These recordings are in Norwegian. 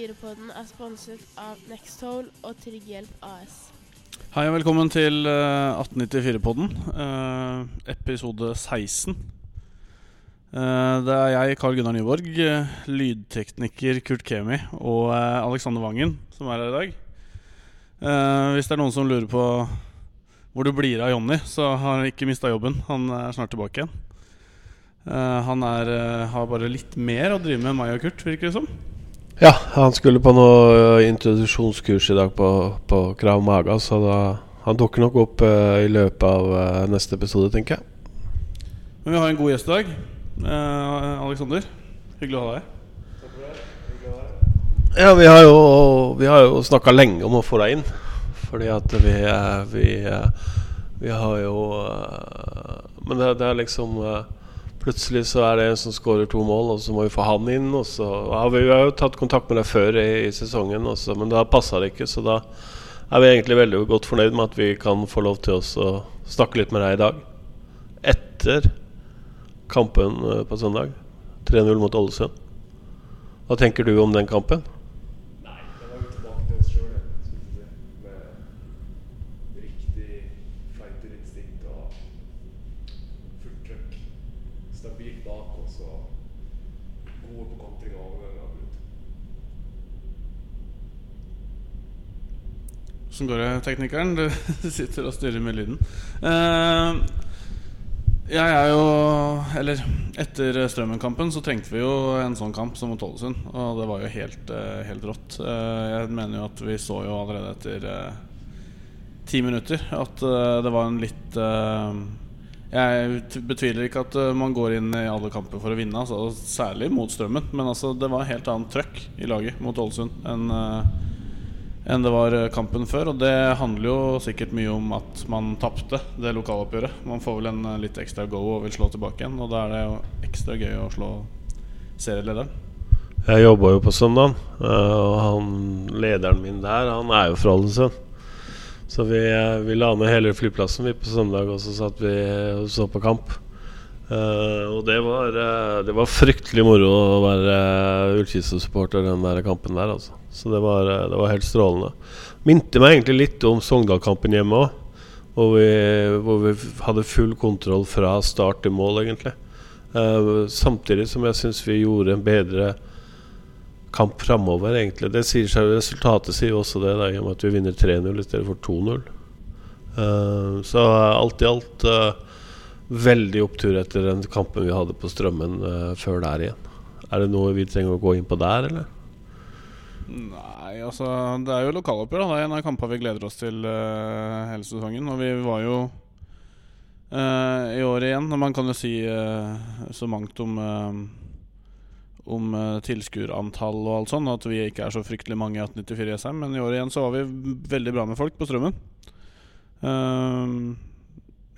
1894-podden er sponset av Nextol og Trygghjelp AS. Hei og velkommen til eh, 1894-podden, eh, episode 16. Eh, det er jeg, Carl Gunnar Nyborg, eh, lydtekniker Kurt Kemi og eh, Alexander Wangen som er her i dag. Eh, hvis det er noen som lurer på hvor det blir av Jonny, så har han ikke mista jobben. Han er snart tilbake igjen. Eh, han er, eh, har bare litt mer å drive med enn meg og Kurt, virker det som. Ja, han skulle på noe introduksjonskurs i dag på, på Krav Maga, så da, han dukker nok opp uh, i løpet av uh, neste episode, tenker jeg. Men vi har en god gjest i dag. Uh, Alexander, hyggelig å ha deg. Ja, vi har jo, vi har jo snakka lenge om å få deg inn. Fordi at vi, vi, vi har jo Men det, det er liksom Plutselig så er det en som skårer to mål, og så må vi få han inn. Og så ja, vi, har jo tatt kontakt med deg før i, i sesongen, også, men da passa det ikke. Så da er vi egentlig veldig godt fornøyd med at vi kan få lov til oss å snakke litt med deg i dag. Etter kampen på søndag. 3-0 mot Ålesund. Hva tenker du om den kampen? Nei, det var jo tilbake til oss sjøl, med riktig fighterinstinkt og fullt trøkk. Stabilt bak oss og gode på kontring og overganger. ut. Hvordan går det, teknikeren? Du sitter og styrer med lyden. Uh, jeg er jo Eller etter Strømmen-kampen så trengte vi jo en sånn kamp som mot Ålesund. Og det var jo helt, eh, helt rått. Eh, jeg mener jo at vi så jo allerede etter ti minutter at det var en litt Jeg betviler ikke at man går inn i alle kamper for å vinne, altså, særlig mot Strømmen. Men altså, det var helt annet trøkk i laget mot Ålesund enn enn det var eh, kampen før. Og det handler jo sikkert mye om at man tapte det lokaloppgjøret. Man får vel en eh, litt ekstra go og vil slå tilbake igjen, og da er det jo ekstra gøy å slå serielederen. Jeg jobba jo på søndag, øh, og han, lederen min der, han er jo fra Ålesund. Så vi, vi la ned hele flyplassen vi på søndag, og så satt vi og så på kamp. Eh, og det var, uh, det var fryktelig moro å være uh, Ullkisa-supporter den der kampen der, altså. Så det var, uh, det var helt strålende. Minte meg egentlig litt om Sogndal-kampen hjemme òg. Hvor hvor vi hadde full kontroll fra start til mål, egentlig. Eh, samtidig som jeg syns vi gjorde en bedre kamp framover, egentlig. Det sier seg, resultatet sier jo også det, da, i og med at vi vinner 3-0 i stedet for 2-0. Eh, så alt i alt eh, veldig opptur etter den kampen vi hadde på Strømmen uh, før der igjen. Er det noe vi trenger å gå inn på der, eller? Nei, altså Det er jo lokaloppgjør. Det er en av kampene vi gleder oss til uh, hele sesongen. Og vi var jo uh, i år igjen. Og man kan jo si så mangt om Om tilskuerantall og alt sånn. At vi ikke er så fryktelig mange i 1894 SM. Men i år igjen så var vi veldig bra med folk på Strømmen. Eh,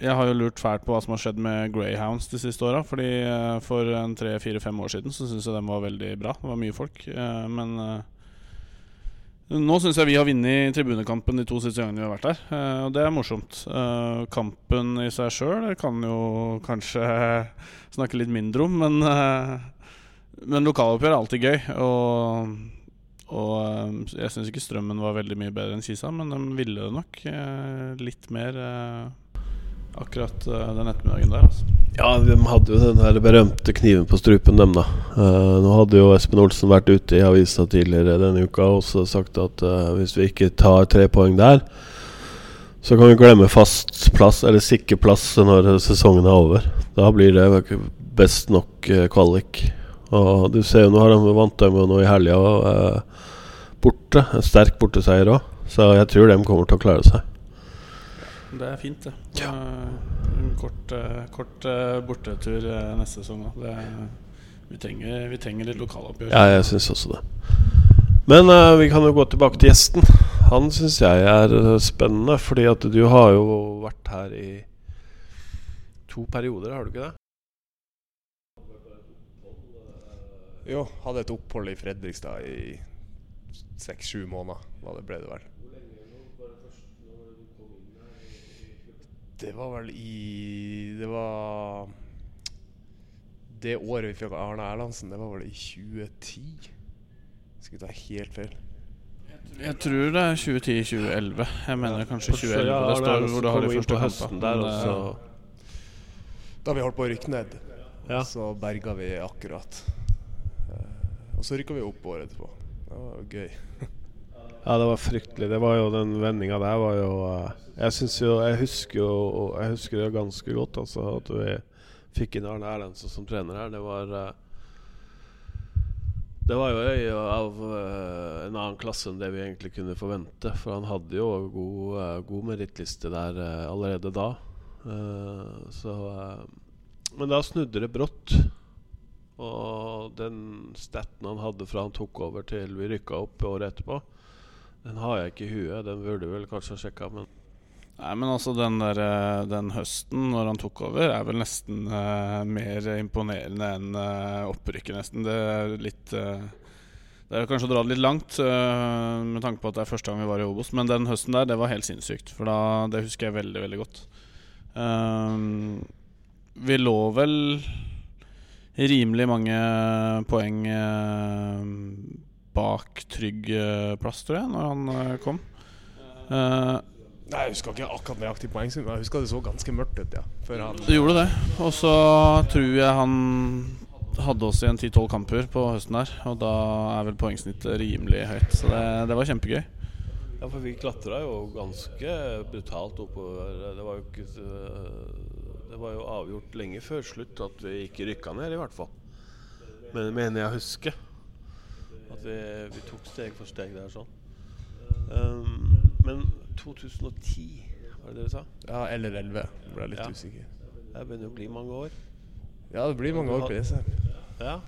jeg har jo lurt fælt på hva som har skjedd med Greyhounds de siste åra. Fordi eh, for en tre-fire-fem år siden så syns jeg den var veldig bra. Det var mye folk. eh, men eh, nå syns jeg vi har vunnet tribunekampen de to siste gangene vi har vært der. og det er morsomt. Kampen i seg sjøl kan jo kanskje snakke litt mindre om, men, men lokaloppgjør er alltid gøy. Og, og jeg syns ikke Strømmen var veldig mye bedre enn Kisa, men de ville det nok litt mer akkurat eh, den ettermiddagen der. Altså. Ja, de hadde jo den der berømte kniven på strupen, dem, da. Uh, nå hadde jo Espen Olsen vært ute i avisa tidligere denne uka og sagt at uh, hvis vi ikke tar tre poeng der, så kan vi glemme fast plass, eller sikker plass, når sesongen er over. Da blir det best nok uh, kvalik. Og du ser jo nå har de vant dem nå i helga borte. En sterk borteseier òg. Så jeg tror de kommer til å klare seg. Det er fint, det. Ja. en kort, eh, kort eh, bortetur eh, neste sesong. Da. Vi, vi trenger litt lokaloppgjør. Ja, jeg syns også det. Men uh, vi kan jo gå tilbake til gjesten. Han syns jeg er eh, spennende, fordi at du har jo vært her i to perioder, har du ikke det? Jo, hadde et opphold i Fredrikstad i seks-sju måneder, ble det vel. Det var vel i Det var Det året vi fikk Arne Erlandsen, det var vel i 2010. Skal ikke ta helt feil. Jeg tror det er 2010-2011. Jeg mener kanskje 2011. ja, det står hvor du har de første på kampene. der, Men, og så Da vi holdt på å rykke ned, Ja. så berga vi akkurat. Eh, og så rykka vi opp året etterpå. Det var gøy. Ja, det var fryktelig. Det var jo Den vendinga der var jo eh, Jeg syns jo Jeg husker jo Jeg husker det ganske godt, altså. At vi fikk inn Arne Erlendsen som trener her. Det var eh, Det var jo av eh, en annen klasse enn det vi egentlig kunne forvente. For han hadde jo god, god merittliste der allerede da. Så Men da snudde det brått. Og den staten han hadde fra han tok over til vi rykka opp året etterpå, den har jeg ikke i huet. Den burde vel kanskje ha sjekka, men Nei, men altså den der eh, Den høsten når han tok over, er vel nesten uh, mer imponerende enn uh, opprykket, nesten. Det er litt uh, Det er kanskje å dra det litt langt med tanke på at det er første gang vi var i Obos, men den høsten der, det var helt sinnssykt. For da, det husker jeg veldig, veldig godt. Vi lå vel rimelig mange poeng eh, bak trygg plass, tror jeg, når han eh, kom. Uh, Nei, Jeg husker ikke akkurat nøyaktig poengsum, men jeg husker det så ganske mørkt ut. ja Før han Det gjorde det. Og så tror jeg han hadde oss i en 10-12 kamper på høsten der. Og da er vel poengsnittet rimelig høyt. Så det, det var kjempegøy. Ja, for vi klatra jo ganske brutalt oppover. Det var jo ikke Det var jo avgjort lenge før slutt at vi ikke rykka ned, i hvert fall. Men mener jeg å huske. At vi, vi tok steg for steg der sånn. Um, men 2010, var det det du sa? Ja, eller 11. Ble litt Ja. usikker. Det begynner å bli mange år. Ja, det blir mange år på ESM. Ja,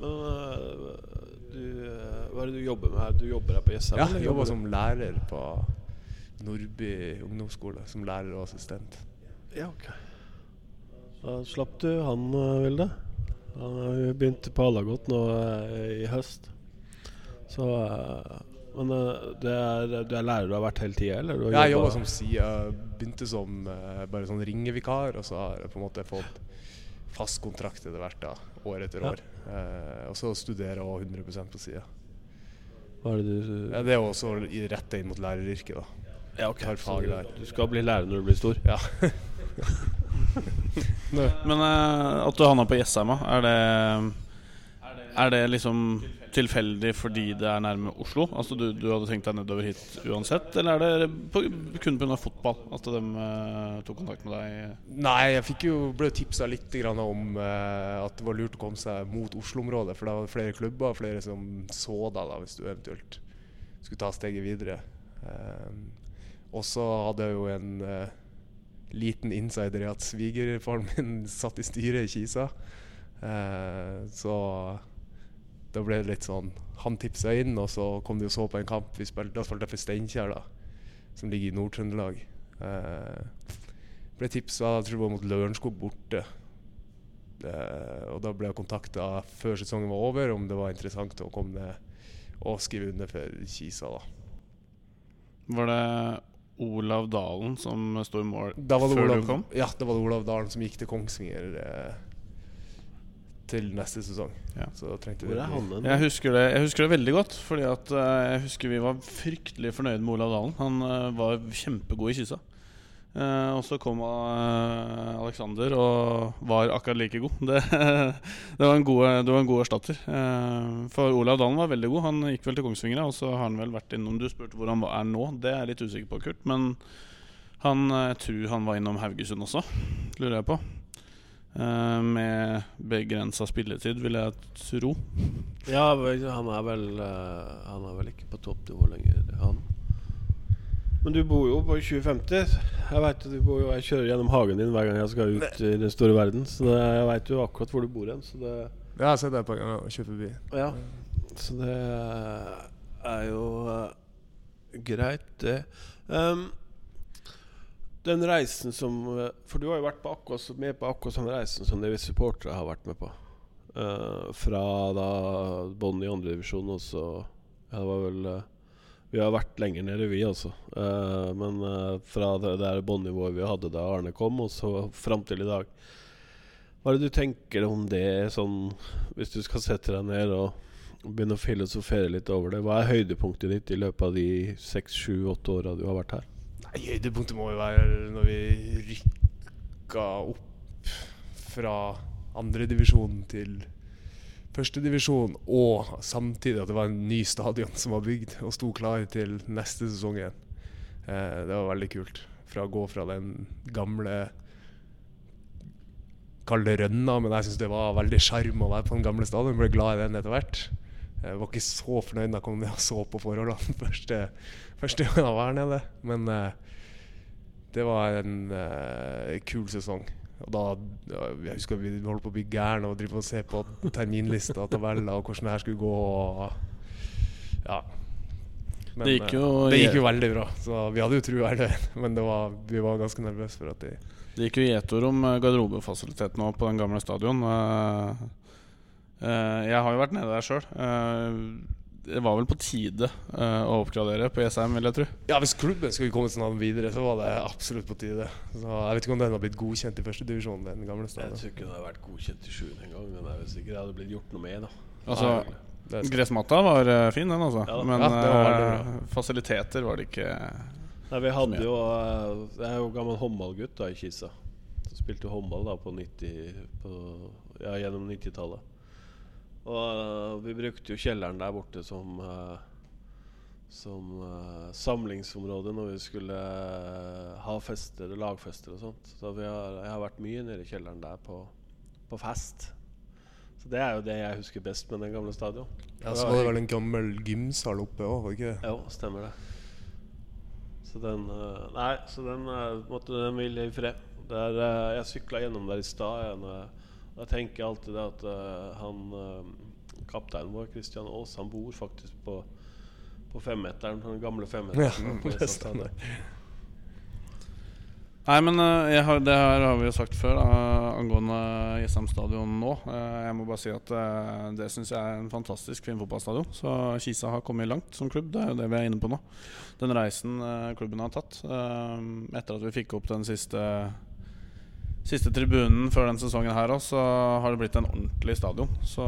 men uh, du, øh, hva er det du jobber med her? Du jobber her på Jessheim? Ja, jeg jobber som lærer på Nordby ungdomsskole. Som lærer og assistent. Ja, ok. Da slapp du han, Vilde. Han har jo begynt på Alagot nå i høst. Så øh, Men øh, det er, du er lærer du har vært hele tida, eller? Du har Ja, jeg jobba som sida. Begynte som eh, bare sånn ringevikar, og så har jeg på en måte fått fast kontrakt etter hvert, da, år etter Ja. år. Eh, og så studerer jeg også 100 på sida. Hva er det du Ja, det er også i- retta inn mot læreryrket, da. Ja, ok. der. Du skal bli lærer når du blir stor? Ja. Men uh, at du havna på Jessheim, er det Er det liksom tilfeldig fordi det er nærme Oslo? Altså du, du hadde tenkt deg nedover hit uansett, eller er det på, kun pga. fotball at de uh, tok kontakt med deg? Nei, jeg fikk jo, ble tipsa litt om uh, at det var lurt å komme seg mot Oslo-området. For da var det flere klubber, flere som så deg da, hvis du eventuelt skulle ta steget videre. Uh, og så hadde jeg jo en liten insider i at svigerfaren min satt i styret i Kisa. Så da ble det litt sånn Han tipsa inn, og så kom de og så på en kamp. Vi spilte, da spilte jeg for Steinkjer, som ligger i Nord-Trøndelag. Eh, ble tipsa jeg tror det var mot Lørenskog borte. Eh, og da ble jeg kontakta før sesongen var over om det var interessant å komme ned og skrive under for Kisa. da Var det Olav Dalen som sto i mål før Olav, du kom? Ja, det var det Olav Dalen som gikk til Kongsvinger eh, til neste sesong. Ja. Er? Jeg husker, det, jeg husker det veldig godt. Fordi at eh, jeg husker vi var fryktelig fornøyd med Olav Dalen. Han eh, var kjempegod i kyssa. Uh, og så kom uh, Alexander og var akkurat like god. Det, det, var, en god, det var en god erstatter. Uh, for Olav Dalen var veldig god. Han gikk vel til Kongsvinger, og så har han vel vært innom Du spurte hvor han er nå. Det er jeg litt usikker på, Kurt. Men han, jeg tror han var innom Haugesund også, lurer jeg på. Eh, med begrensa spilletid, vil jeg tro. Ja, han er vel eh, Han er vel ikke på toppnivå lenger, han. Men du bor jo på 2050. Jeg vet, du bor jo, jeg kjører gjennom hagen din hver gang jeg skal ut i den store verden. Så det, jeg veit jo akkurat hvor du bor hen. Så det, Ja, jeg har sett deg et par ganger og kjørt forbi. ja. så det er jo eh, greit, det. Um, den reisen som eh, For du har jo vært på akkurat, med på akkurat samme reisen som det vi supportere har vært med på. Uh, fra da bånn i andredivisjon, og så Ja, det var vel uh, Vi har vært lenger nede, vi, altså. Uh, men fra det der båndnivået vi hadde da Arne kom, og så fram til i dag. Hva er det du tenker om det, sånn Hvis du skal sette deg ned og begynne å filosofere litt over det. Hva er høydepunktet ditt i løpet av de seks, sju, åtte åra du har vært her? Nei, Høydepunktet må jo være når vi rykka opp fra andredivisjon til førstedivisjon, og samtidig at det var en ny stadion som var bygd og sto klar til neste sesong igjen. Eh, det var veldig kult. Fra å gå fra den gamle Kall det rønna, men jeg syns det var veldig sjarm å være på den gamle stadion. Ble glad i den etter hvert. Jeg var ikke så fornøyd da jeg kom ned og så på forholdene første, første gang jeg var her nede. Men eh, det var en eh, kul sesong. Og da, jeg husker vi holdt på å bli gærne og drive og se på terminlista og tabeller og hvordan det her skulle gå. Og, ja. Men, Det gikk jo eh, det gikk jo veldig bra. Så vi hadde jo trua hele veien. Men det var, vi var ganske nervøse for at de Det gikk jo gjetord om ord om nå på den gamle stadion. Eh, eh, jeg har jo vært nede der sjøl. det var vel på tide eh, å oppgradere på ESM, vil jeg tro. Ja, hvis klubben skulle kommet sånn videre, så var det absolutt på tide. Så jeg vet ikke om den har blitt godkjent i førstedivisjon, den gamle Jeg tror ikke den har vært godkjent i sjuende engang. Men det er vel sikkert det hadde blitt gjort noe med, da. Altså, gressmatta var eh, fin, den, altså. Ja. Men Ja, eh, fasiliteter var det ikke Nei, vi hadde jo eh, Jeg er jo gammel håndballgutt da i Kisa. Så spilte jo håndball da på 90 på, Ja, gjennom 90-tallet. Og vi brukte jo kjelleren der borte som eh, Som eh, samlingsområde når vi skulle eh, ha fester, og lagfester og sånt. Så vi har, jeg har vært mye nede i kjelleren der på, på fest. Så det er jo det jeg husker best med den gamle stadion. Ja, så var det vel en gammel gymsal oppe òg, var ikke det? Jo, stemmer det. Så den Nei, så den, måtte, den hvile i fred. Er, eh, jeg sykla gjennom der i stad. Jeg, Da tenker jeg alltid det at uh, han uh, kapteinen vår, Christian Aas, han bor faktisk på, på femmeteren. Den gamle femmeteren. Ja. Nei, men uh, jeg har, det her har vi jo sagt før, da, angående Jessheim stadion nå. Jeg må bare si at det syns jeg er en fantastisk fin fotballstadion. Så Kisa har kommet langt som klubb, det er jo det vi er inne på nå. Den reisen klubben har tatt etter at vi fikk opp den siste Siste tribunen før denne sesongen her også, så har det blitt en ordentlig stadion. Så,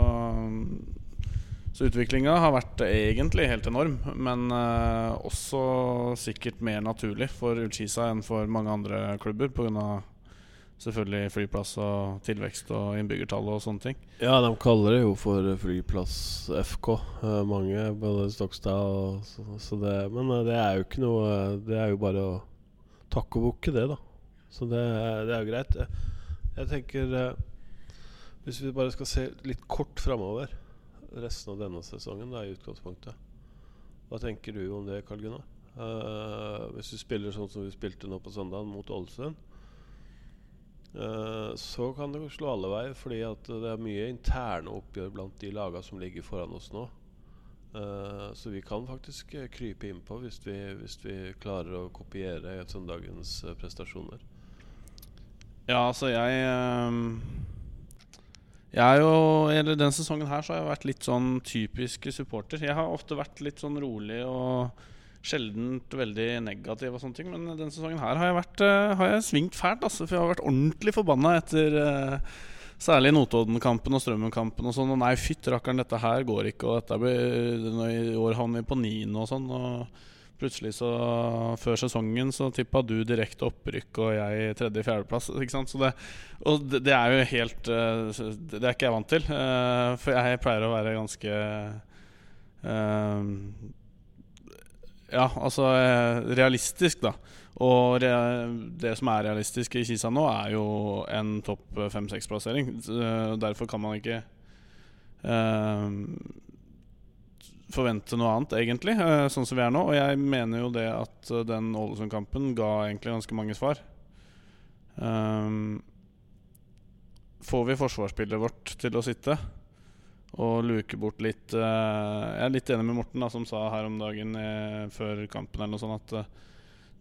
så utviklinga har vært egentlig helt enorm, men eh, også sikkert mer naturlig for Ullkisa enn for mange andre klubber pga. selvfølgelig flyplass og tilvekst og innbyggertall og sånne ting. Ja, de kaller det jo for Flyplass FK. eh, mange, både Stokstad og så, så det, Men eh, det er jo ikke noe Det er jo bare å takke og bukke, det, da. Så det, er- det er jo greit. Jeg, tenker eh, Hvis vi bare skal se litt kort framover resten av denne sesongen, da, i utgangspunktet Hva tenker du om det, Karl Gunnar? Uh, hvis vi spiller sånn som vi spilte nå på søndag mot Ålesund, uh, så kan det slå alle veier, fordi det er mye interne oppgjør blant de lagene som ligger foran oss nå. Uh, så vi kan faktisk krype innpå hvis vi, hvis vi klarer å kopiere søndagens prestasjoner. Ja, altså jeg ehm, Jeg er jo Eller den sesongen her så har jeg vært litt sånn typisk supporter. Jeg har ofte vært litt sånn rolig og sjeldent veldig negativ og sånne ting. Men denne sesongen her har jeg vært eh, Har jeg svingt fælt, altså. For jeg har vært ordentlig forbanna etter eh, Særlig Notodden-kampen og Strømmen-kampen og sånn. Og nei, fytti rakkeren, dette her går ikke. Og dette blir I år havner vi på niende og sånn. Og plutselig så Før sesongen så tippa du direkte opprykk, og jeg tredje-fjerdeplass. Og det, det er jo helt eh, Det er ikke jeg vant til. eh, for jeg pleier å være ganske eh, Ja, altså realistisk, da. Og det som er realistisk i Kisa nå, er jo en topp fem-seks-plassering. Derfor kan man ikke forvente noe annet, egentlig, eh, sånn som vi er nå. Og jeg mener jo det at eh, den Ålesund-kampen ga egentlig ganske mange svar. Um, får vi forsvarsspillet vårt til å sitte og luke bort litt uh, Jeg er litt enig med Morten, da, som sa her om dagen uh, før kampen eller noe sånt at uh,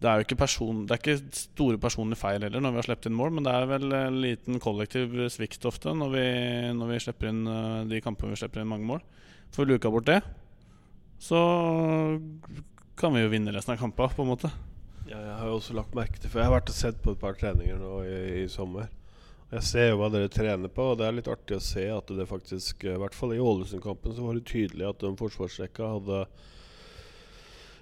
det er jo ikke, person, det er ikke store personlige feil heller når vi har sluppet inn mål, men det er vel en liten kollektiv svikt ofte når vi, når vi slipper inn de kampene vi slipper inn mange mål. Får vi luka bort det, så kan vi jo vinne resten av kampene, på en måte. Ja, jeg har jo også lagt merke til For jeg har vært og sett på et par treninger nå i, i sommer. Jeg ser jo hva dere trener på, og det er litt artig å se at det faktisk I hvert fall i Ålesund-kampen så var det tydelig at den forsvarsrekka hadde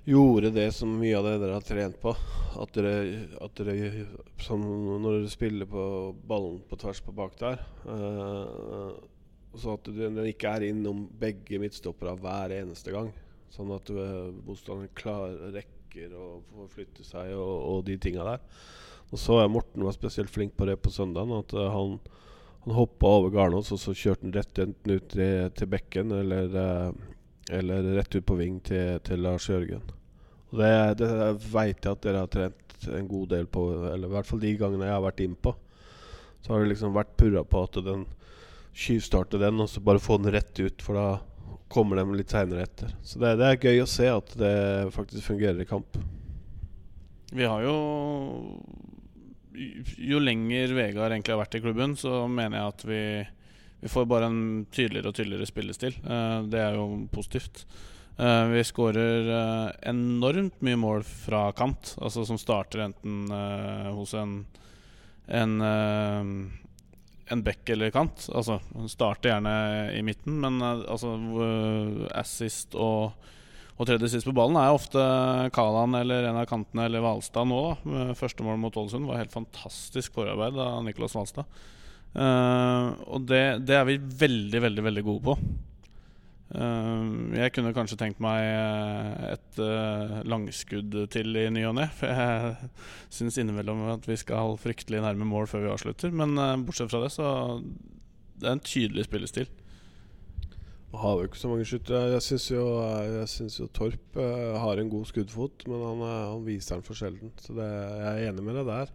gjorde det som mye av det dere har trent på. At dere, at dere som Når dere spiller på ballen på tvers på bak der eh, Så at den ikke er innom begge midtstoppere hver eneste gang. Sånn at uh, motstanderen rekker å forflytte seg og, og de tinga der. Og så er Morten var spesielt flink på det på søndagen. At eh, han, han hoppa over Garnås, og så kjørte han rett enten ut til, til bekken eller eh, eller rett ut på ving til, til Lars Jørgen. Og det, det veit jeg at dere har trent en god del på, eller i hvert fall de gangene jeg har vært innpå. Så har det liksom vært purra på at den skyvstarter den, og så bare få den rett ut, for da kommer de litt seinere etter. Så det, det er gøy å se at det faktisk fungerer i kamp. Vi har jo Jo lenger Vegard egentlig har vært i klubben, så mener jeg at vi, vi får bare en tydeligere og tydeligere spillestil. Eh, det er jo positivt. Eh, vi skårer eh, enormt mye mål fra kant, altså som starter enten hos en en, en bekk eller kant. Altså starter gjerne i midten, men eh, altså eh, assist og og tredje sist på ballen er ofte Kalan eller en av kantene eller Hvalstad nå. da Første mål mot Ålesund var helt fantastisk forarbeid av Niklas Hvalstad. Uh, og det, det er vi veldig, veldig veldig gode på. Eh, jeg kunne kanskje tenkt meg eh, et eh, langskudd til i ny og ne. For jeg syns innimellom at vi skal fryktelig nærme mål før vi avslutter. Men eh, bortsett fra det, så det er en tydelig spillestil. Og har jo ikke så mange skyttere. Jeg syns jo, jo Torp har en god skuddfot, men han, han viser den for sjelden. Så det, jeg er enig med deg der.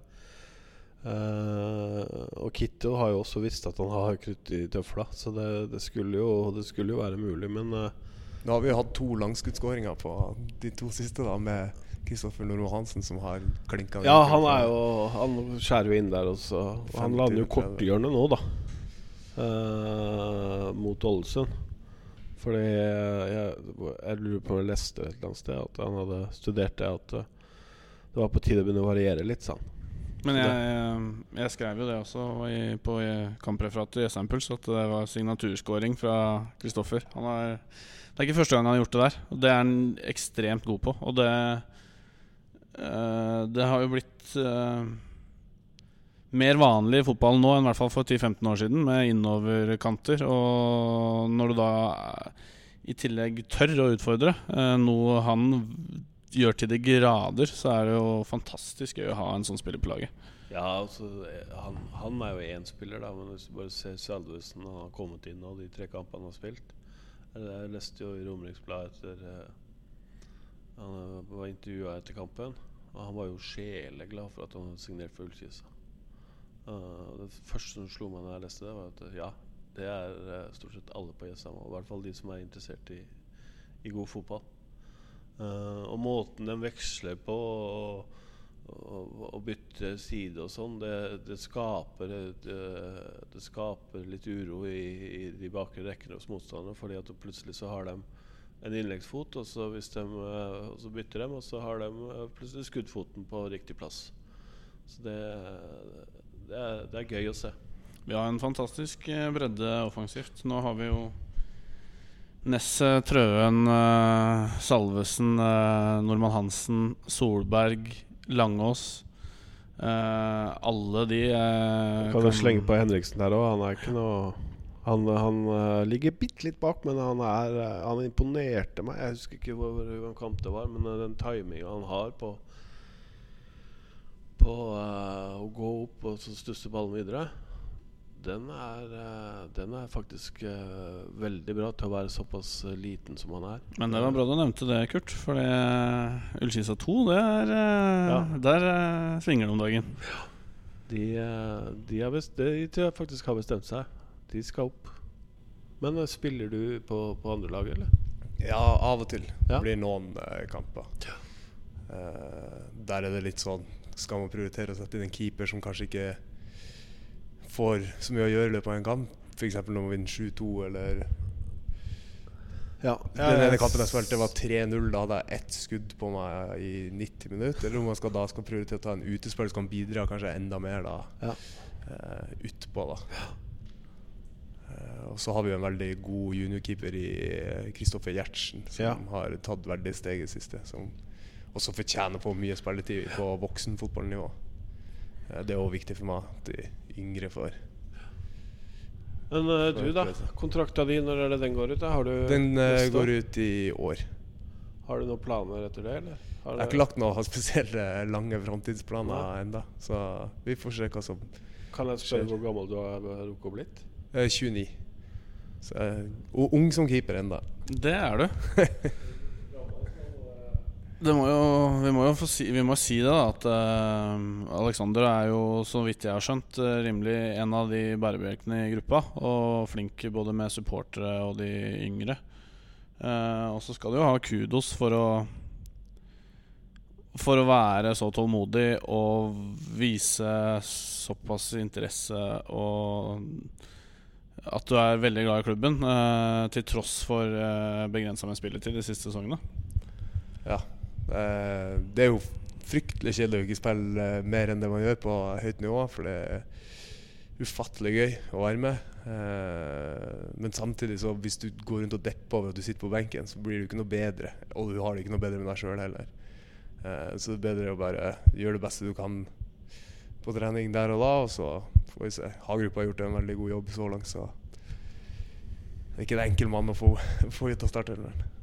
Eh, og Kitto har jo også visst at han har krutt i tøfla, så det, det, skulle jo, det skulle jo være mulig, men uh, Nå har vi jo hatt to langskuddskåringer på de to siste, da, med Kristoffer Nordmo Hansen, som har klinka Ja, han er jo Han skjærer jo inn der også. Og han lander jo 50-30. korthjørnet nå, da. Uh, mot Ålesund. Fordi jeg, jeg lurer på om jeg leste et eller annet sted at han hadde studert det, at det var på tide å begynne å variere litt, sa han. Men jeg, jeg skrev jo det også i, på kampreferatet i SM Puls, at det var signaturskåring fra Kristoffer. Han har, det er ikke første gang han har gjort det der, og det er han ekstremt god på. Og det øh, Det har jo blitt øh, mer vanlig i fotballen nå enn i hvert fall for 10-15 år siden, med innoverkanter. Og når du da eh, i tillegg tør å utfordre, eh, noe han gjør til de grader, så er det jo fantastisk gøy å ha en sånn spiller på laget. Ja, altså, han, han er jo én spiller, da, men hvis du bare ser Salvesen Han har kommet inn og de tre kampene han har spilt Jeg leste jo i Romeriksbladet etter eh, Han eh, var intervjua etter kampen, og han var jo sjeleglad for at han hadde signert for Ullkisa. Uh, det første som slo meg da jeg leste det, var at ja, det er stort sett alle på Jessheim, og i hvert fall de som er interessert i, i god fotball. Eh, og måten de veksler på og, og, og bytter side og sånn, det, det, det, det skaper litt uro i, i de bakre rekkene hos motstanderne. Fordi at plutselig så har de en innleggsfot, og så, de, eh, og så bytter de, og så har de eh, plutselig skuddfoten på riktig plass. Så det, det, er, det er gøy å se. Vi har en fantastisk bredde offensivt. Nå har vi jo Nesset, Trøen, eh, Salvesen, eh, Normann Hansen, Solberg, Langås. Eh, alle de eh, Kan du slenge på Henriksen der òg? Han er ikke noe Han, han ligger bitte litt bak, men han, er, han imponerte meg. Jeg husker ikke hvor, hvor kamp det var, men den timinga han har på På uh, å gå opp og så stusse ballen videre, den er, eh, den er faktisk eh, veldig bra til å være såpass eh, liten som han er. Men det var bra du nevnte det, Kurt. For det Ullkisa 2, det er Ja. Der svinger det om dagen. De, eh, de, har best, de tror jeg faktisk har bestemt seg. De skal opp. Men spiller du på, på andre lag, eller? Ja, av og til. Ja. Det blir noen uh, kamper. Eh, der er det litt sånn Skal man prioritere å sette inn en keeper som kanskje ikke får så mye å gjøre i løpet av en kamp? F.eks. når man vinner 7-2, eller Ja. Den ene kampen jeg spilte, var 3-0. Da hadde jeg ett skudd på meg i 90 minutter. Eller om man skal, da skal prioritere å ta en utespiller som kan bidra kanskje enda mer, da. Ja. uh, utpå, da. Eh, og så har vi jo en veldig god juniorkeeper i eh, Kristoffer Gjertsen, som Ja. har tatt veldig steg i det siste. Som også fortjener på mye spilletid på voksenfotballnivå. Eh, det er òg viktig for meg at de yngre får Men uh, du, da? Kontrakta di, når er det den går ut? da? Har du Den uh, går ut i år. Har du noen planer etter det, eller? Har Jeg har ikke lagt noen spesielle lange framtidsplaner ennå, så vi får se hva som Kan jeg spørre hvor gammel du har rukket å blitt? eh, 29. Så er ung som keeper ennå. Det er du. Må jo, vi må jo si, vi må si det, da. At uh, Alexander er jo, så vidt jeg har skjønt, eh, rimelig en av de bærebjelkene i gruppa. Og flink både med supportere og de yngre. Uh, og så skal du jo ha kudos for å For å være så tålmodig og vise såpass interesse og at du er veldig glad i klubben, uh, til tross for uh, begrensa med spilletid de siste sesongene. Ja. Eh, det er jo fryktelig kjedelig å ikke spille eh, mer enn det man gjør på høyt nivå, for det er ufattelig gøy å være med. Eh, men samtidig, så hvis du går rundt og depper over at du sitter på benken, så blir du ikke noe bedre. Og du har det ikke noe bedre med deg sjøl heller. Så det er bedre å bare gjøre det beste du kan på trening der og da, og så får vi se. Hagerup har gjort en veldig god jobb så langt, så det er ikke en enkel mann å få, få ut av startelveren.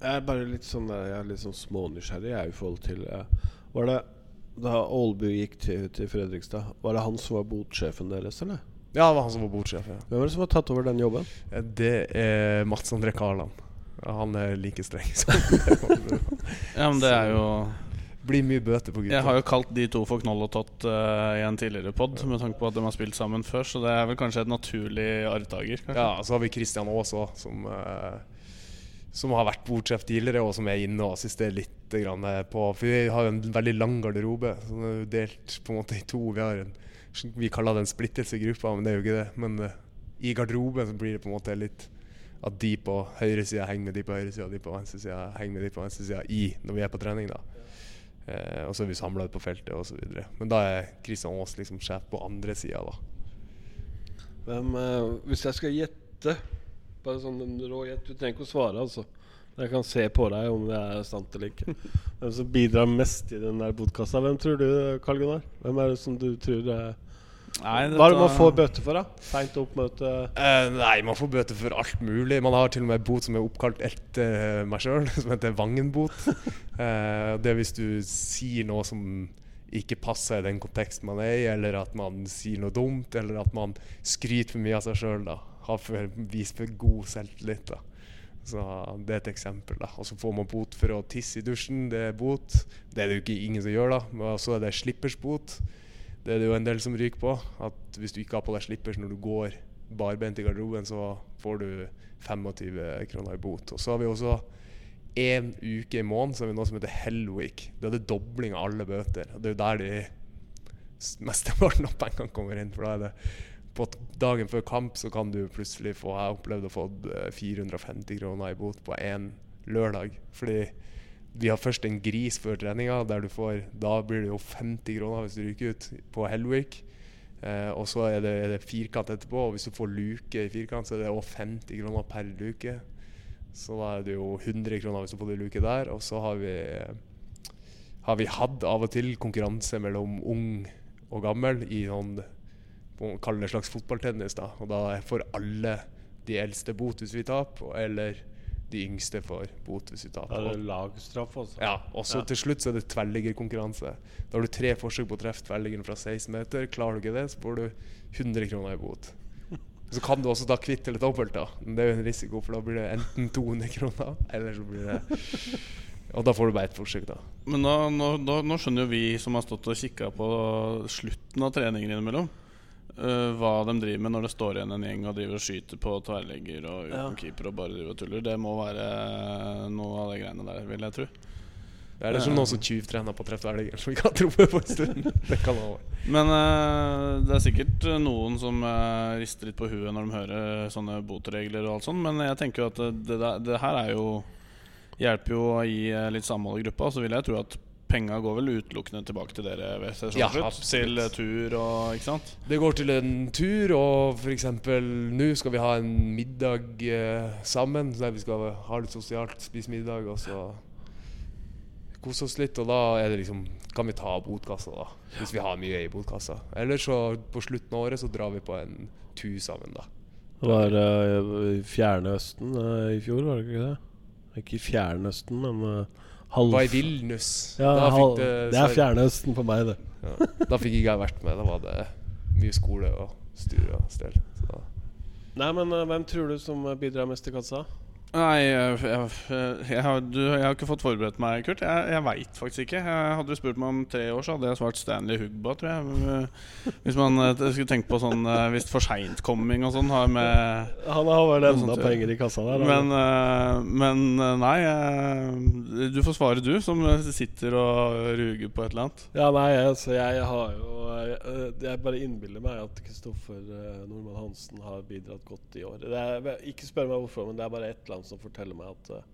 Jeg er bare litt sånn jeg er litt sånn smånysgjerrig jeg, i forhold til eh, Var det da Aalbu gikk til, til Fredrikstad, var det han som var botsjefen deres, eller? Ja, det var han som var botsjef. Ja. Hvem er det som har tatt over den jobben? Det er Mats André Karland. Han er like streng som Ja, men det er jo Blir mye bøter på gutta. Jeg har jo kalt de to for Knoll og Tott uh, i en tidligere pod, med tanke på at de har spilt sammen før, så det er vel kanskje et naturlig arvtaker. Ja, så har vi Christian Aas òg, som, eh, som har vært bordsjef tidligere, og som er inne og assisterer litt på For vi har en veldig lang garderobe, den er delt på en måte i to. Vi, har en, vi kaller det en splittelse i gruppa, men det er jo ikke det. Men uh, i garderoben blir det på en måte litt at de på høyre side henger med de på høyre side, og de på venstre side henger med de på venstre side i når vi er på trening. da Uh, og så er vi samla på feltet osv. Men da er Kristian Aas liksom sjef på andre sida, da. Hvem, uh, hvis jeg skal gjette Bare sånn en rå gjett Du trenger ikke å svare, altså. Jeg kan se på deg om det er sant eller ikke. Hvem som bidrar mest i den der podkasta? Hvem tror du, Karl Gunnar? Hvem er det som du tror er Nei, Hva er det man får bøter for, da? Seint oppmøte Eh, nei, man får bøter for alt mulig. Man har til og med bot som er oppkalt etter meg sjøl, som heter Vangen-bot. Eh, det er hvis du sier noe som ikke passer i den konteksten man er i, eller at man sier noe dumt, eller at man skryter for mye av seg sjøl. Har vist for god selvtillit. da Så Det er et eksempel. da Og så får man bot for å tisse i dusjen. Det er bot. Det er det jo ikke ingen som gjør, da. Men så er det slippersbot. Det er det jo en del som ryker på. At hvis du ikke har på deg slippers når du går barbent i garderoben, så får du 25 kroner i bot. Og så har vi også én uke i måneden så har vi noe som heter Hellweek. Da er det dobling av alle bøter. Og det er jo der de mesteparten av pengene kommer inn. For da er det på dagen før kamp så kan du plutselig få Jeg har opplevd å få eh, 450 kroner i bot på én lørdag. Fordi vi har først en gris før treninga, der du får Da blir det jo 50 kroner hvis du ryker ut på Hellweek. Eh, og så er det, er det firkant etterpå, og hvis du får luke i firkant, så er det òg 50 kroner per luke. Så da er det jo 100 kroner hvis du får det luke der. Og så har vi, har vi hatt av og til konkurranse mellom ung og gammel i noen Kall det slags fotballtennis. da Og da får alle de eldste bot hvis vi taper, eller de yngste får bot hvis vi taper. Er det lagstraff, også. Ja, og så Ja. til slutt så er det tverrliggerkonkurranse. Da har du tre forsøk på å treffe tverrliggeren fra 16 meter. Klarer du ikke det, så får du 100 kroner i bot. Så kan du også ta kvitt eller dobbelt, da. Men det er jo en risiko, for da blir det enten 200 kroner, eller så blir det Og da får du bare ett forsøk, da. Men nå, nå, da, nå skjønner jo vi som har stått og kikka på slutten av treningen innimellom, eh, hva de driver med når det står igjen en gjeng og driver og skyter på tverrlegger og uten Ja. keeper og bare driver og tuller. Det må være noe av de greiene der, vil jeg tro. Det er det som noen som tjuvtrener på å treffe tverrligger, som vi ikke har truffet på en stund. Det kan være. Men uh, det er sikkert eh, noen som uh, rister litt på huet når de hører sånne botregler og alt sånt, men jeg tenker jo at det, det, det her er jo hjelper jo å gi eh, litt samhold i gruppa. Så vil jeg tro at penga går vel utelukkende tilbake til dere ved Ja, til eh, tur og Ikke sant? Det går til en tur, og f.eks. nå skal vi ha en middag eh, sammen. Så vi skal ha litt sosialt, spise middag og så kose oss litt. Og da er det liksom, kan vi ta botkassa, da. Hvis vi har mye i botkassa. Eller så på slutten av året så drar vi på en tur sammen, da. Det var uh, i fjerne østen eh, i fjor, var det ikke det? Ikke i fjerne østen, men uh, halv... Var i Vilnius. Ja, halv... det, det er Fjernøsten for meg, det. Ja, da fikk ikke jeg vært med. Da var det mye skole og styr og stell. Så. Nei, men eh, hvem tror du som bidrar mest til kassa? Nei, jeg, jeg, jeg, har, jeg har ikke fått forberedt meg, Kurt. Jeg, jeg veit faktisk ikke. Jeg hadde du spurt meg om tre år, så hadde jeg svart Stanley Hugba, tror jeg. Hvis man eh, skulle tenkt på sånn eh, Hvis seint-coming og sånn har med Han har vel enda sånt, penger i kassa der. Men, eh, men eh, nei, eh, du får svare du, som sitter og ruger på et eller annet. Ja, nei, altså jeg har jo Jeg, bare innbiller meg at Kristoffer eh, Nordmann Hansen har bidratt godt i år. Det er, ikke spør meg hvorfor, men det er bare et eller annet som forteller meg at eh,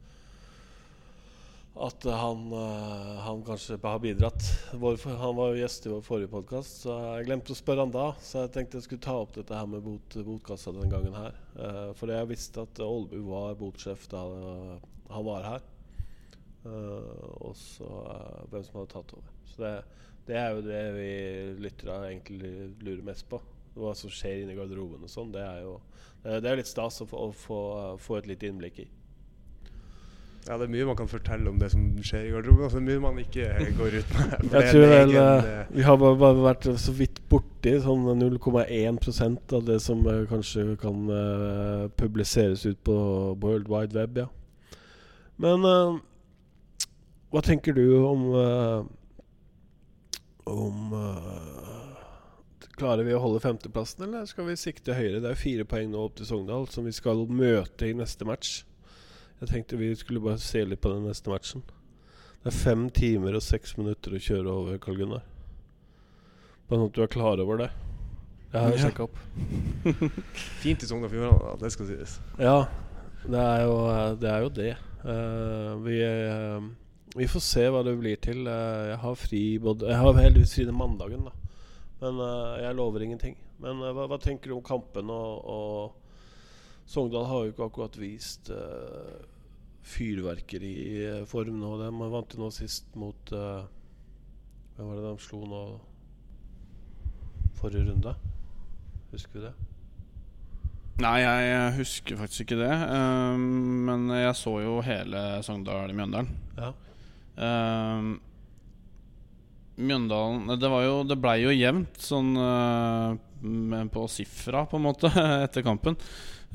At han, eh, han kanskje har bidratt. Han var jo gjest i vår forrige podkast, så jeg glemte å spørre han da. Så jeg tenkte jeg skulle ta opp dette her med bot, botkassa den gangen her. Uh, for jeg visste at Ålbu var botsjef da han var her. Og så hvem som hadde tatt over. Så det, det er jo det vi lyttere egentlig lurer mest på. Hva som skjer inni garderoben og sånn. Det er jo det, er litt stas å få, å få, få et lite innblikk i. Ja, det er mye man kan fortelle om det som skjer i garderoben. Altså, mye man ikke går ut med. Jeg tror vel egen, eh, eh, Vi har bare, bare vært så vidt borti sånn 0,1% av det som eh, kanskje kan uh, publiseres ut på World Wide Web, ja. Men uh, hva tenker du om uh, Om Klarer vi å holde femteplassen, eller skal vi sikte høyere? Det er fire poeng nå opp til Sogndal, som vi skal møte i neste match. Jeg tenkte vi skulle bare se litt på den neste matchen. Det er fem timer og seks minutter å kjøre over Karl Gunnar. Bare sånn at du er klar over det. Jeg har Ja. sjekka opp. Fint i Sogn og Fjordane, det skal sies. Ja, det er jo det. Er jo det. Uh, vi, uh, vi får se hva det blir til. Uh, jeg har fri både Jeg har heldigvis fri den mandagen, da. Men uh, jeg lover ingenting. Men uh, hva, hva tenker du om kampen? Og, og Sogndal har jo ikke akkurat vist uh, fyrverkeriform nå. De vant jo nå sist mot Hvem var det de slo nå forrige runde? Husker vi det? Nei, jeg husker faktisk ikke det. Um, men jeg så jo hele Sogndal-Mjøndalen. Ja. Um, Mjøndalen Det, jo, det blei jo jevnt sånn eh, på sifra, på en måte, etter kampen.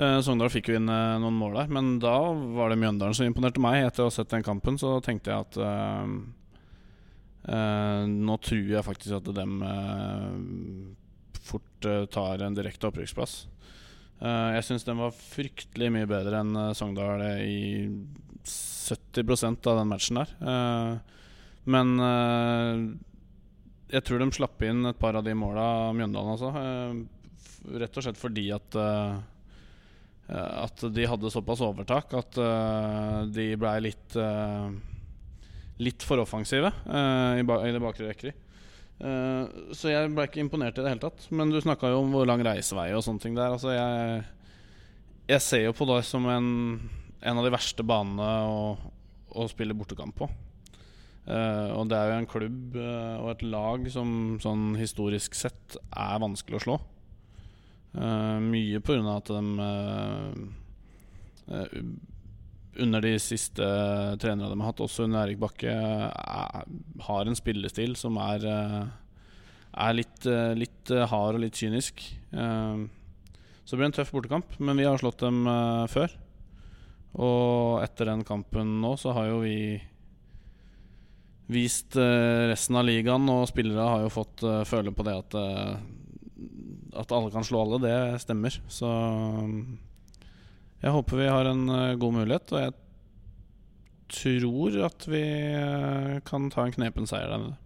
Eh, Sogndal fikk jo inn eh, noen mål der, men da var det Mjøndalen som imponerte meg. Etter å ha sett den kampen, så tenkte jeg at eh, Nå tror jeg faktisk at dem eh, fort tar en direkte opprykksplass. Eh, jeg syns den var fryktelig mye bedre enn Sogndal i 70% av den matchen der. Men jeg tror de slapp inn et par av de måla Mjøndalen, altså. Eh, rett og slett fordi at eh, eh, At de hadde såpass overtak at de blei litt Litt for offensive i, det bakre rekkeri. Eh, så jeg ble ikke imponert i det hele tatt. Men du snakka jo om hvor lang reisevei og sånne ting der. Altså jeg, jeg ser jo på det som en, en av de verste banene å, å spille bortekamp på. Eh, og det er jo en klubb uh, og et lag som sånn historisk sett er vanskelig å slå. Uh, mye av at de under de siste trenerne de har hatt, også under Erik Bakke, er, har en spillestil som er, er litt, litt hard og litt kynisk. Så det blir en tøff bortekamp, men vi har slått dem før. Og etter den kampen nå så har jo vi vist eh, resten av ligaen, og spillere har jo fått eh, føle på det at eh, At alle kan slå alle, det stemmer. Så jeg håper vi har en god mulighet, og jeg tror at vi kan ta en knepen seier der nede.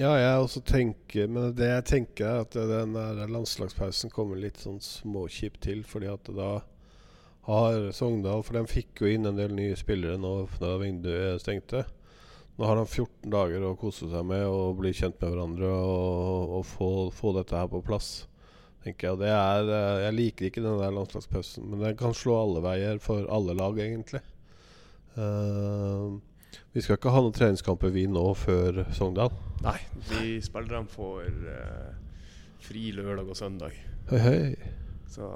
Ja, jeg også tenker Men det jeg tenker er at den landslagspausen kommer litt sånn småkjipt til. Fordi at da har Sogndal For de fikk jo inn en del nye spillere nå da vinduet stengte. Nå har han 14 dager å kose seg med og bli kjent med hverandre og, og få, få dette her på plass. tenker Jeg og det er eh, Jeg liker ikke den der landslagspausen, men den kan slå alle veier for alle lag, egentlig. Uh, vi skal ikke ha noen treningskamper vi nå før Sogndal. Nei, de spillerne får uh, fri lørdag og søndag. Hei, hei. Så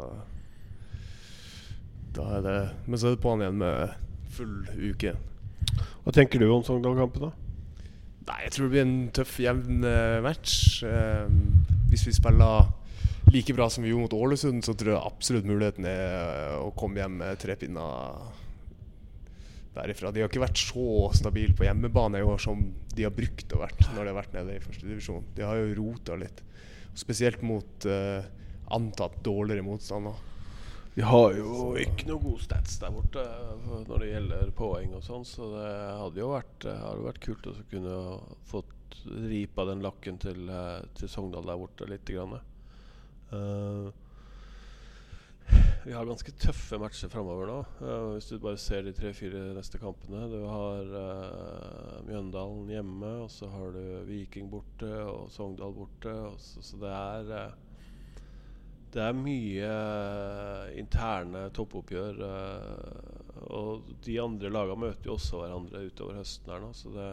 da er det Men så er det på'n igjen med full uke. Hva tenker du om Sogndal-kampen, da? Nei, jeg tror det blir en tøff, jevn eh, match. Eh, hvis vi spiller like bra som vi gjorde mot Ålesund, så tror jeg absolutt muligheten er eh, å komme hjem med tre pinner derifra. De har ikke vært så stabile på hjemmebane i år som de har brukt å vært når de har vært nede i første divisjon. De har jo rota litt. Spesielt mot antatt dårligere motstander. De har jo ikke noe god stats der borte eh, når det gjelder poeng og sånn, så det hadde jo vært, eh, hadde vært kult å kunne fått ripa den lakken til, eh, til Sogndal der borte litt. Uh, vi har ganske tøffe matcher framover nå. Uh, hvis du bare ser de tre-fire neste kampene. Du har uh, Mjøndalen hjemme, og så har du Viking borte og Sogndal borte. Så, så, det er Det er mye interne toppoppgjør. og de andre lagene møter jo også hverandre utover høsten her nå. Så det,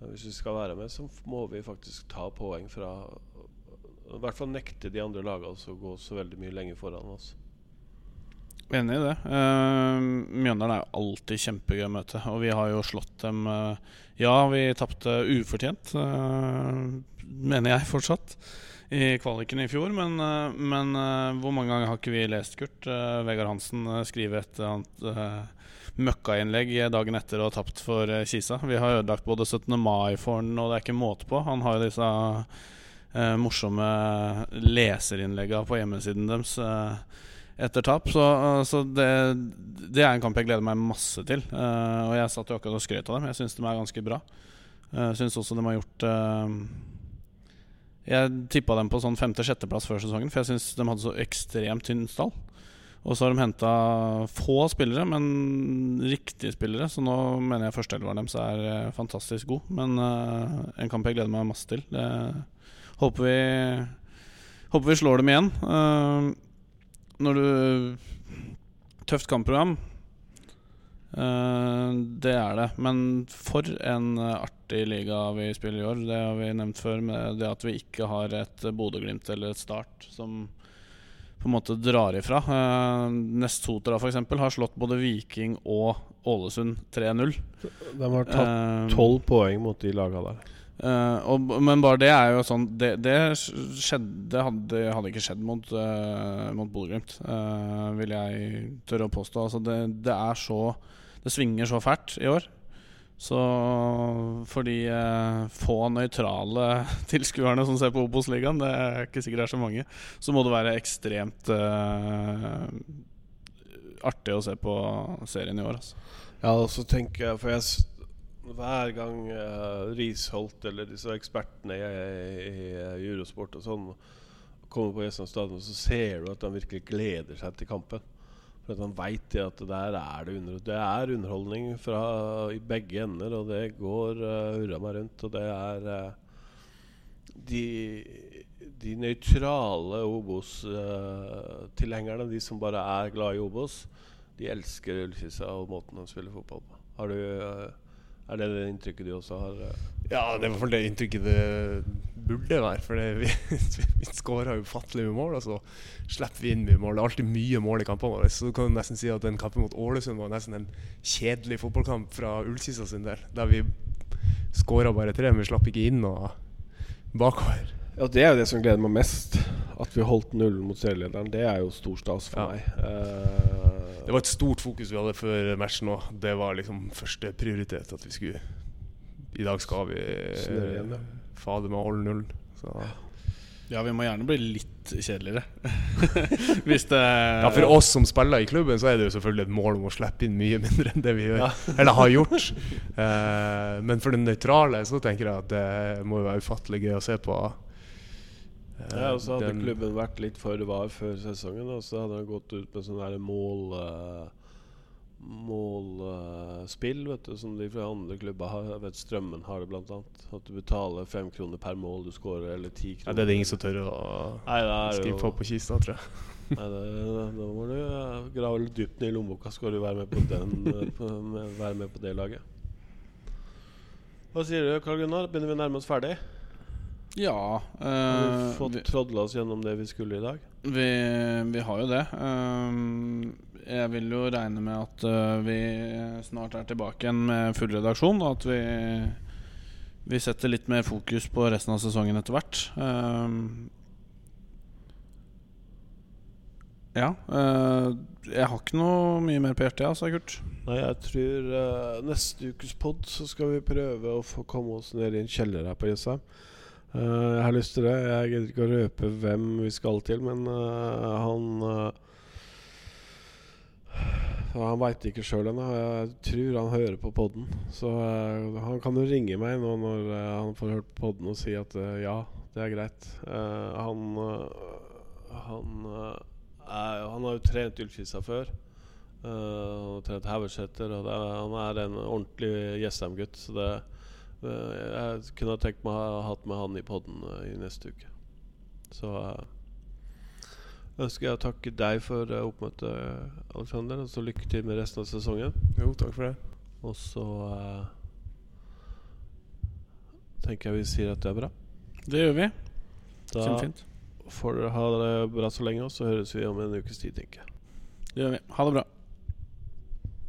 hvis vi skal være med, så må vi faktisk ta poeng fra I hvert fall nekte de andre lagene å gå så veldig mye lenger foran oss. Enig i det. Uh, Mjøndalen er jo alltid kjempegøy å møte. Og vi har jo slått dem uh, Ja, vi tapte ufortjent, uh, mener jeg fortsatt, i kvaliken i fjor. Men, men hvor mange ganger har ikke vi lest, Kurt? Vegard Hansen skrive et annet møkkainnlegg dagen etter ha tapt for Kisa. Vi har ødelagt både 17. mai for han, og det er ikke måte på. Han har jo disse morsomme leserinnleggene på hjemmesiden deres etter tap. Så, så det, det, er en kamp jeg gleder meg masse til. Uh, og jeg satt jo akkurat og skrøt av dem. Jeg syns de er ganske bra. Jeg uh, syns også de har gjort uh, Jeg tippa dem på sånn femte-sjetteplass før sesongen, for jeg syns de hadde så ekstremt tynn stall. Og så har de henta få spillere, men riktige spillere. Så nå mener jeg førsteelveren deres er fantastisk god. Men en kamp jeg gleder meg masse til. Det håper vi Håper vi slår dem igjen. Uh, når du Tøft kampprogram. Uh, det er det. Men for en artig liga vi spiller i år. Det har vi nevnt før, med det at vi ikke har et Bodø-Glimt eller et Start som på en måte drar ifra. Nestotra Nest Sotra f.eks. har slått både Viking og Ålesund 3-0. De har tatt tolv uh, poeng mot de laga der. Uh, og, men bare det er jo sånn Det, det skjedde hadde, hadde, ikke skjedd mot, uh, mot Bodø-Glimt, uh, vil jeg tørre å påstå. Altså det, det, er så Det svinger så fælt i år. Så for de få nøytrale tilskuerne som ser på Obos-ligaen, det er ikke sikkert det er så mange, så må det være ekstremt artig å se på serien i år. Altså. Ja, og så tenker jeg For jeg hver gang uh, Risholt eller disse ekspertene i, i, i Eurosport og sånn kommer på Jessheim stadion, så ser du at de virkelig gleder seg til kampen. For Han veit at der er det, under, det er underholdning fra i begge ender, og det går uh, hurra meg rundt. Og det er uh, de, de nøytrale Obos-tilhengerne, uh, de som bare er glad i Obos, de elsker Ullkisa og måten de spiller fotball på. Har du uh, er det det inntrykket du også har? Eh? Ja, det er i hvert fall det inntrykket det burde være. For det, vi, vi skårer ufattelig mye mål, og så slipper vi inn mye mål. Det er alltid mye mål i kampene våre. Så du kan nesten si at den kampen mot Ålesund var nesten en kjedelig fotballkamp fra Ullkisa sin del. Der vi skåra bare tre, men vi slapp ikke inn og bakover. Ja, Det er jo det som gleder meg mest. At vi holdt nullen mot serielederen. Det er jo stor stas for ja. meg. Det var et stort fokus vi hadde før matchen òg. Det var liksom første prioritet. At vi skulle I dag skal vi igjen, ja. fader meg holde nullen. Så. Ja, vi må gjerne bli litt kjedeligere. Hvis det Ja, for oss som spiller i klubben, så er det jo selvfølgelig et mål om å slippe inn mye mindre enn det vi gjør. Ja. Eller har gjort. Uh, men for den nøytrale så tenker jeg at det må jo være ufattelig gøy å se på ja, og så hadde den, klubben vært litt for var før sesongen. Og så hadde han gått ut med sånn mål uh, Mål uh, vet du, som de fra andre klubber har. Jeg vet Strømmen har det blant annet. At du betaler fem kroner per mål du scorer, eller ti Ja, kroner. det er det ingen som tør å Nei, skrive på på kista, tror jeg. Nei, det, Da må du eh, grave litt dypt ned i lommeboka, skal du være med på, den, eh, på, med, være med på det laget. Hva sier du, Karl Gunnar? Begynner vi å nærme oss ferdig? Ja. Har vi eh, fått trådla oss gjennom det vi skulle i dag? vi, vi har jo det. Um, jeg vil jo regne med at uh, vi snart er tilbake igjen med full redaksjon, og at vi, vi setter litt mer fokus på resten av sesongen etter hvert. Um, ja. eh, jeg har ikke noe mye mer på hjertet, altså, Kurt. Nei, jeg tror eh, neste ukes pod så skal vi prøve å få komme oss ned i en kjeller her på Jessheim. Eh, jeg har lyst til det. Jeg gidder ikke å røpe hvem vi skal til, men eh, han uh, Han veit ikke sjøl ennå. Jeg tror han hører på podden. Så uh, han kan jo ringe meg nå når uh, han får hørt på podden og si at uh, ja, det er greit. Eh, han eh, han, eh, er, han har jo trent Ullkisa før. Han har trent Haugeseter, er, han er en ordentlig Jessheim-gutt. Så det, eh, jeg kunne ha tenkt meg å ha hatt med han i podden eh, i neste uke. Så eh, ønsker jeg å takke deg for eh, oppmøtet, Alexander. Og så lykke til med resten av sesongen. Jo, takk for det. Og så uh, tenker jeg vi sier at det er bra. Det gjør vi. Da Kjempefint. får dere ha det bra så lenge, og så høres vi om en ukes tid, tenker jeg. Det gjør vi. Ha det bra.